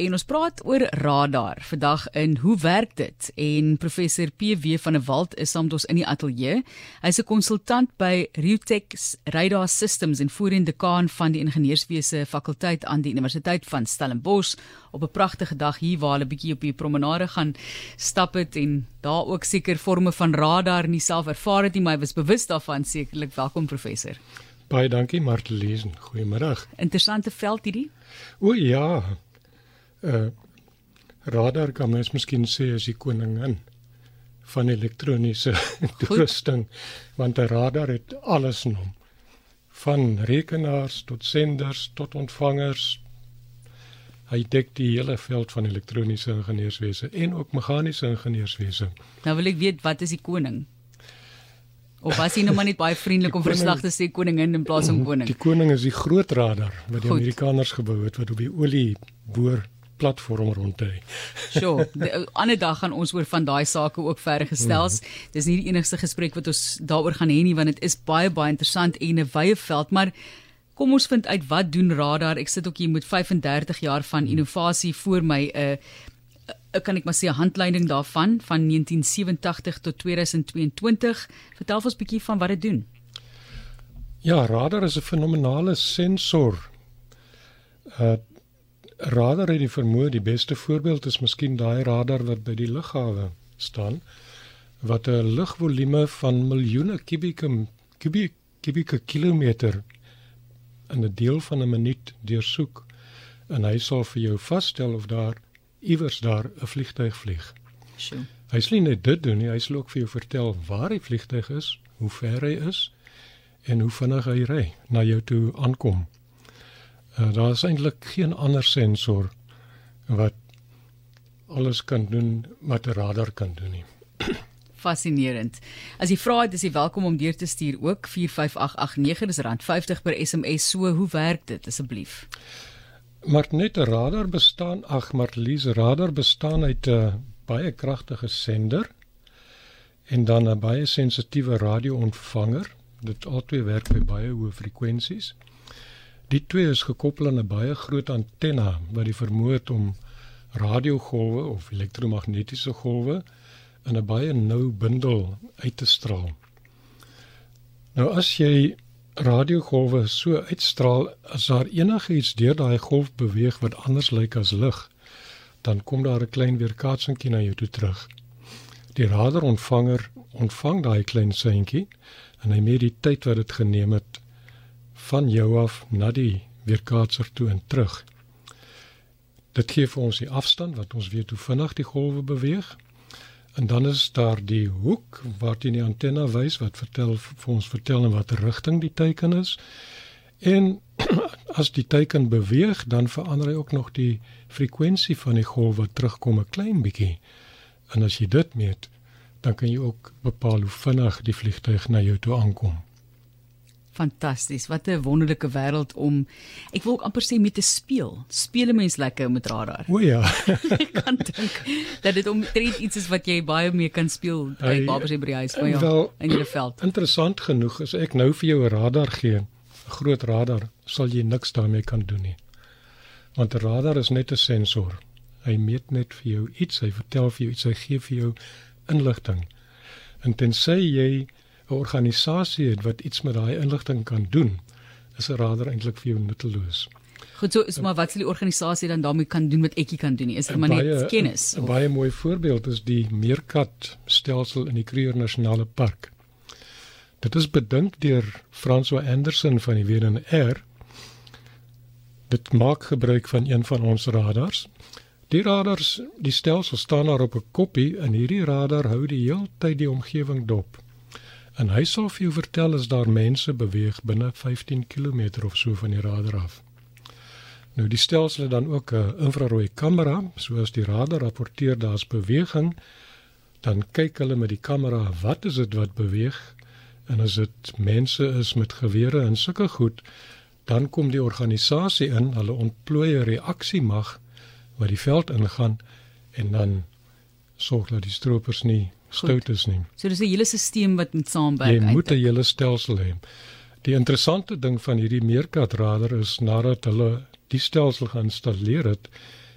en ons praat oor radar vandag in hoe werk dit? En professor PW van der Walt is saam met ons in die ateljee. Hy's 'n konsultant by Riutech Radar Systems en voorheen dekaan van die ingenieurswese fakulteit aan die Universiteit van Stellenbosch op 'n pragtige dag hier waar hulle bietjie op die promenade gaan stap het en daar ook seker forme van radar nie self ervaar het nie, maar hy was bewus daarvan sekerlik. Welkom professor. Baie dankie Martelies. Goeiemôre. Interessante veld hierdie. O ja. Uh radar kan mens miskien sê as die koningin van elektroniese toerusting want 'n radar het alles in hom. Van rekenaars tot senders tot ontvangers. Hy dek die hele veld van elektroniese ingenieurswese en ook meganiese ingenieurswese. Nou wil ek weet wat is die koning? Of was hy nou maar net baie vriendelik om verslag te sê koningin in plaas van koning? Die koning is die groot radar wat die Goed. Amerikaners gebou het wat op die olie boor platform rondry. Sjoe, 'n eh, ander dag gaan ons oor van daai sake ook verder gestels. Mm -hmm. Dis nie die enigste gesprek wat ons daaroor gaan hê nie want dit is baie baie interessant en 'n wye veld, maar kom ons vind uit wat doen radar. Ek sit ook hier met 35 jaar van innovasie voor my 'n uh, ek kan ek maar sê 'n handleiding daarvan van 1987 tot 2022. Vertel ons 'n bietjie van wat dit doen. Ja, radar is 'n fenominale sensor. Uh radar het die vermoë, die beste voorbeeld is miskien daai radar wat by die lughawe staan wat 'n lugvolume van miljoene kubieke kubieke kubieke kilometer in 'n deel van 'n minuut deursoek en hy sal vir jou vasstel of daar iewers daar 'n vliegtyg vlieg. Sjoe. Hy sê net dit doen nie, hy sal ook vir jou vertel waar die vliegtyg is, hoe ver hy is en hoe vinnig hy ry na jou toe aankom. Uh, daar is eintlik geen ander sensor wat alles kan doen wat 'n radar kan doen nie. Fascinerend. As jy vra het, is jy welkom om deur te stuur ook 45889 dis rand 50 per SMS. So, hoe werk dit asseblief? Maar net 'n radar bestaan, ag, maar Lize radar bestaan uit 'n baie kragtige sender en dan 'n baie sensitiewe radio-ontvanger. Dit albei werk by baie hoë frekwensies. Die twee is gekoppel aan 'n baie groot antenna wat die vermoë het om radiogolwe of elektromagnetiese golwe in 'n baie nou bundel uit te straal. Nou as jy radiogolwe so uitstraal as daar enigiets deur daai golf beweeg wat anders lyk as lig, dan kom daar 'n klein weerkaatsingkie na jou toe terug. Die radarontvanger ontvang daai klein seintjie en hy meet die tyd wat dit geneem het van jou af na die weerkaatser toe en terug. Dit gee vir ons die afstand wat ons weet hoe vinnig die golwe beweeg En dan is daar die hoek waarteen die antenna wys wat vertel vir ons vertel in watter rigting die teiken is. En as die teiken beweeg, dan verander hy ook nog die frekwensie van die golf wat terugkom 'n klein bietjie. En as jy dit meet, dan kan jy ook bepaal hoe vinnig die vliegtuig na jou toe aankom. Fantasties. Wat 'n wonderlike wêreld om ek wil ook amper sê met te speel. Speel 'n mens lekker met radar. O ja. ek kan dink dat dit omtrent iets is wat jy baie mee kan speel by babas by die huis van jou wel, in jou veld. Interessant genoeg is ek nou vir jou 'n radar gee, 'n groot radar, sal jy niks daarmee kan doen nie. Want 'n radar is net 'n sensor. Hy meet net vir jou iets, hy vertel vir jou iets, hy gee vir jou inligting. En tensy jy 'n organisasie het wat iets met daai inligting kan doen, is 'n radar eintlik vir jou nutteloos. Goed, so is maar wat sal die organisasie dan daarmee kan doen wat ekie kan doen nie? Is dit maar net kennis? 'n Baie mooi voorbeeld is die Meerkat stelsel in die Kruger Nasionale Park. Dit is bedink deur François Anderson van die WNR. Dit maak gebruik van een van ons radars. Die radars, die stelsel staan daar op 'n koppie en hierdie radar hou die hele tyd die omgewing dop. En hy sal vir jou vertel as daar mense beweeg binne 15 km of so van die radar af. Nou die stelsel het dan ook 'n infrarooi kamera, soos die radar rapporteer daar's beweging, dan kyk hulle met die kamera wat is dit wat beweeg en as dit mense is met gewere en sulke goed, dan kom die organisasie in, hulle ontplooi 'n reaksiemag wat die veld ingaan en dan sorg dat die stroopers nie stout is nie. So dis 'n hele stelsel wat moet saamwerk. Jy moet 'n hele stelsel hê. Die interessante ding van hierdie meerkat radar is nadat hulle die stelsel geïnstalleer het,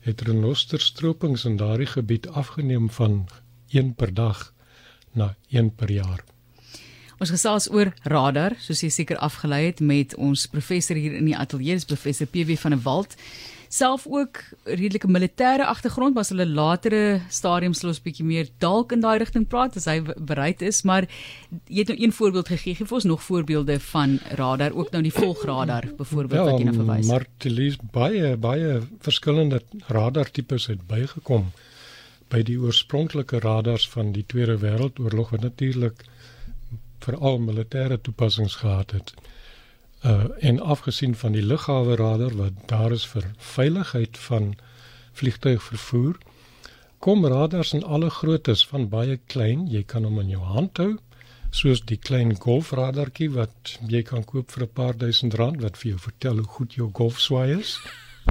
het renosterstropings in daardie gebied afgeneem van 1 per dag na 1 per jaar. Ons gesels oor radar, soos jy seker afgelei het met ons professor hier in die ateljee, professor PW van der Walt. Self ook redelike militêre agtergrond, maar as hulle latere stadiums los bietjie meer dalk in daai rigting praat as hy bereid is, maar jy het nou een voorbeeld gegee, gee vir ons nog voorbeelde van radar, ook nou die volgradar byvoorbeeld ja, wat jy nou verwys. Maar dit is baie baie verskillende radar tipes het bygekom by die oorspronklike radars van die Tweede Wêreldoorlog wat natuurlik veral militêre toepassings gehad het. Uh en afgesien van die lughawe radar wat daar is vir veiligheid van vliegtuigvervoer, kom radars in alle groottes van baie klein, jy kan hom in jou hand hou, soos die klein golfradartjie wat jy kan koop vir 'n paar duisend rand wat vir jou vertel hoe goed jou golfswaai is.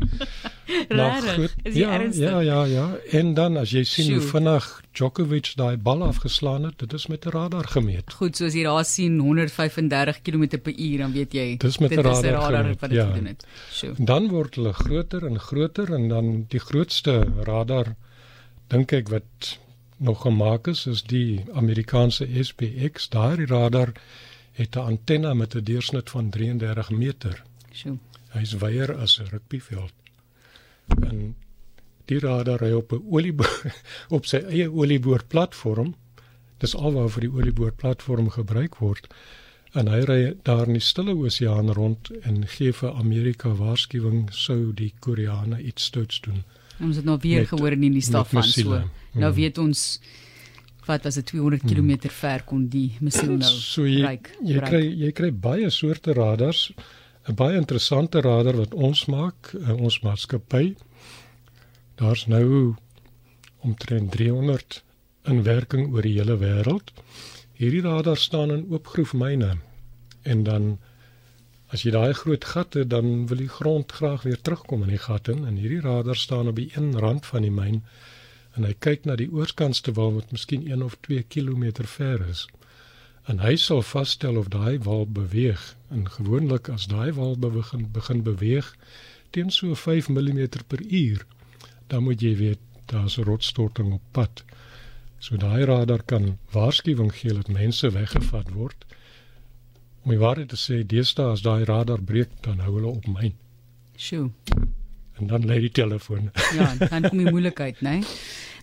Regtig? Is jy ja, ernstig? Ja, ja, ja. En dan as jy sien Sjoe. hoe vinnig Djokovic daai bal afgeslaan het, dit is met 'n radar gemeet. Goed, soos jy daar sien 135 km/h, dan weet jy dit is met 'n radar, radar gemeet, wat dit ja. gedoen het. Sjoe. Dan word hulle groter en groter en dan die grootste radar dink ek wat nog gemaak is is die Amerikaanse SPX. Daardie radar het 'n antenne met 'n deursnit van 33 meter. Sjoe. Hy's wyer as 'n rugbyveld. En die radar ry op 'n olieboor op sy eie olieboor platform. Dis alwaar vir die olieboor platform gebruik word. En hy ry daar in die Stille Oseaan rond en gee vir Amerika waarskuwing sou die Koreane iets stouts doen. Ons het nou weer met, gehoor in die staf van so. Nou hmm. weet ons wat was dit 200 km hmm. ver kon die missiel nou so jy, bereik. Jy kry jy kry baie soorte radars. 'n baie interessante radar wat ons maak, uh, ons maatskappy. Daar's nou omtrent 300 in werking oor die hele wêreld. Hierdie radar staan in oopgroefmyne en dan as jy daai groot gat het, dan wil die grond graag weer terugkom in die gat in en hierdie radar staan op die een rand van die myn en hy kyk na die oorskantste wal wat miskien 1 of 2 km ver is en hy sal vasstel of daai wal beweeg. En gewoonlik as daai wal begin begin beweeg teen so 5 mm per uur dan moet jy weet daar's 'n rotsstorting op pad. So daai radar kan waarskuwing gee dat mense weggevat word. Om die waarheid te sê deesdae as daai radar breek dan hou hulle op myn. Sjoe. En dan lê die telefoon. Ja dan kom die moeilikheid nê nee?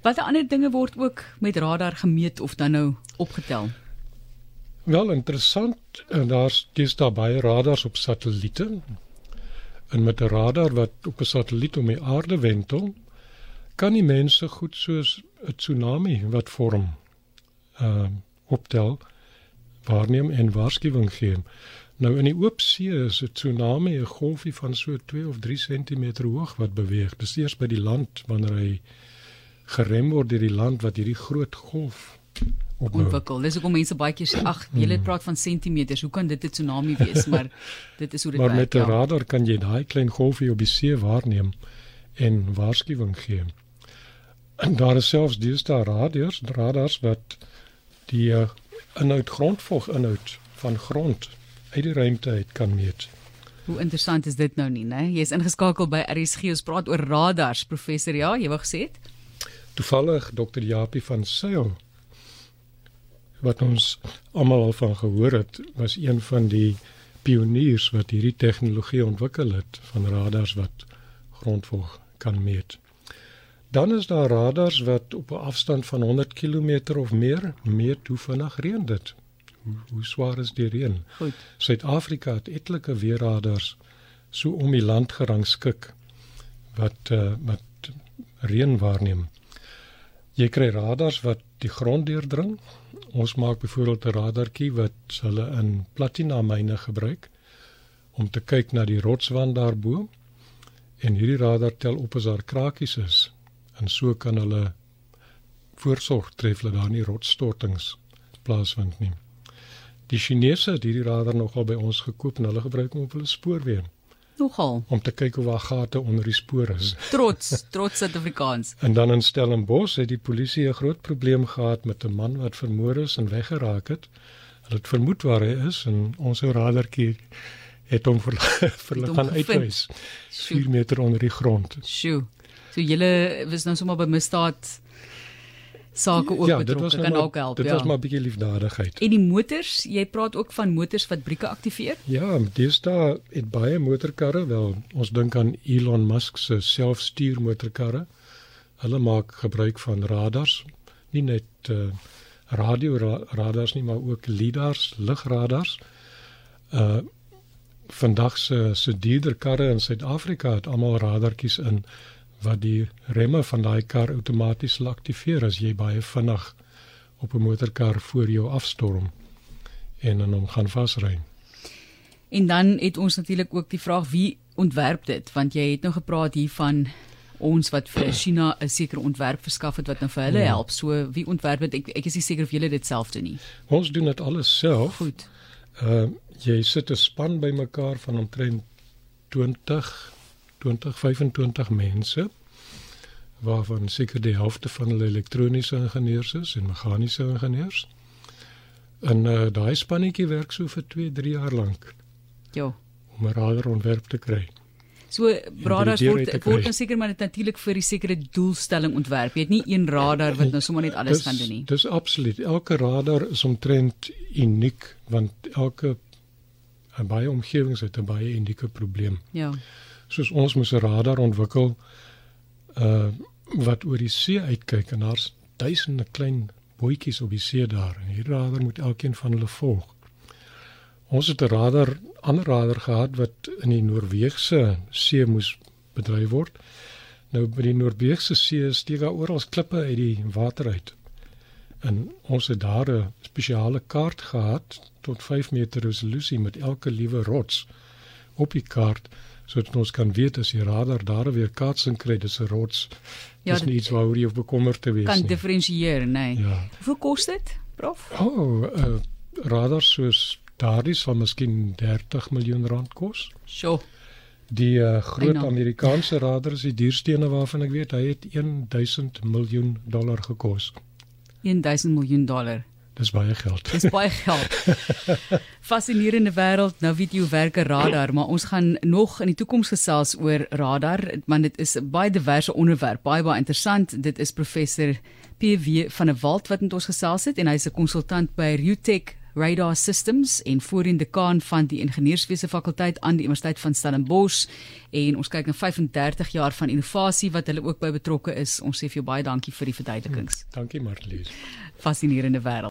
watter ander dinge word ook met radar gemeet of dan nou opgetel Wel interessant, en daar's dis daar baie radars op satelliete. En met 'n radar wat op 'n satelliet om die aarde wentel, kan die mense goed soos 'n tsunami wat vorm ehm uh, optel waarneem en waarskuwing gee. Nou in die oop see is 'n tsunami 'n golfie van so 2 of 3 cm hoog wat beweeg. Dis eers by die land wanneer hy gerem word deur die land wat hierdie groot golf ontwikkel. Dis hoekom mense baie keer sê ag, jy het praat van sentimeters. Hoe kan dit 'n tsunami wees? Maar dit is hoe dit werk. Maar met 'n ja. radar kan jy daai klein golfie op die see waarneem en waarskuwing gee. En daar is selfs deesdae radars, radars wat die uh, inhoud grondvog inhoud van grond uit die ruimte uit kan meet. Hoe interessant is dit nou nie, né? Jy is ingeskakel by RSG. Ons praat oor radars, professor. Ja, jy wou gesê het? Toevallig Dr. Japie van Sail wat ons almal al van gehoor het, was een van die pioniers wat hierdie tegnologie ontwikkel het van radars wat grondvog kan meet. Dan is daar radars wat op 'n afstand van 100 km of meer meet hoe vinnig reën dit. Hoe, hoe swaar is die reën? Goed. Suid-Afrika het etlike weerradars so om die land gerangskik wat uh, wat reën waarneem. Jy kry radars wat die grond deurdring Ons maak byvoorbeeld 'n radartjie wat hulle in platina myne gebruik om te kyk na die rotswand daarbo. En hierdie radar tel op as daar krakies is en so kan hulle voorsorg tref dat daar nie rotsstortings plaasvind nie. Die Chinese het hierdie radar nogal by ons gekoop en hulle gebruik hom op hulle spoorweë. Nogal. Om te kyk of daar gate onder die spore is. Trots, trots Suid-Afrikaans. en dan in Stellenbosch het die polisie 'n groot probleem gehad met 'n man wat vermoor is en weggeraak het. Hulle het vermoed waar hy is en ons ou radartjie het hom vir vir hulle gaan uitwys. 4 meter onder die grond. Sjoe. So julle was nou sommer by misdaad sake ook ja, betrokke kan ook maar, help. Dit ja. was maar 'n bietjie liefdadigheid. En die motors, jy praat ook van motors wat brieke aktiveer? Ja, deesdae het baie motorkarre wel. Ons dink aan Elon Musk se selfstuur motorkarre. Hulle maak gebruik van radars, nie net uh, radio ra radars nie, maar ook lidars, ligradars. Uh vandag se se dierder karre in Suid-Afrika het almal radartjies in wat die remme van daai kar outomaties sal aktiveer as jy baie vinnig op 'n motorkar voor jou afstorm en dan hom gaan vasry. En dan het ons natuurlik ook die vraag wie ontwerp dit want jy het nou gepraat hier van ons wat vir China 'n sekere ontwerp verskaf het wat nou vir hulle Ja. help. So wie ontwerp dit? Ek ek is nie seker of julle dit self doen nie. Ons doen dit alles self. Goed. Uh jy sit 'n span bymekaar van omtrent 20 20 25 mense waarvan seker die helfte van hulle elektroniese ingenieurs is en meganiese ingenieurs. En uh daai spannetjie werk so vir 2, 3 jaar lank Ja. om 'n radarontwerp te kry. So radars word word dan seker maar net natuurlik vir die sekere doelstelling ontwerp. Jy het nie een radar wat nou sommer net alles Dis- gaan doen nie. Dis absoluut. Elke radar is omtrent uniek want elke baie omgewings het 'n baie unieke probleem. Ja. Soos ons moes 'n radar ontwikkel uh wat oor die see uitkyk en daar's duisende klein bootjies op die see daar en hierdie radar moet elkeen van hulle volg. Ons het 'n radar, ander radar gehad wat in die Noordwegse see moes bedryf word. Nou by die Noordwegse see steek daar oral klippe uit die water uit. En ons het daar 'n spesiale kaart gehad tot 5 meter resolusie met elke liewe rots op die kaart sodat ons kan weet as die radar daar weer kaatsing kry dis 'n rots. Ja, dis nie iets waaroor jy bekommerd te wees Kan nie. diferensieer, nee. Ja. Hoeveel kos dit, prof? O, oh, uh, radars soos daardie sal miskien 30 miljoen rand kos. Sjoe. Die uh, groot. Amerikaanse radars, die duurstene waarvan ek weet, hy het 1000 miljoen dollar gekos. 1000 miljoen dollar. Dis baie geld. Dis baie geld. Fascinerende wêreld. Nou weet jy hoe werk 'n radar, maar ons gaan nog in die toekoms gesels oor radar, want dit is 'n baie diverse onderwerp, baie baie interessant. Dit is professor PW van der Walt wat met ons gesels het en hy's 'n konsultant by Rutech Radar Systems en voorheen dekaan van die ingenieurswese fakulteit aan die Universiteit van Stellenbosch en ons kyk na 35 jaar van innovasie wat hulle ook by betrokke is. Ons sê vir jou baie dankie vir die verduidelikings. Dankie Marlies. Fascinerende wêreld.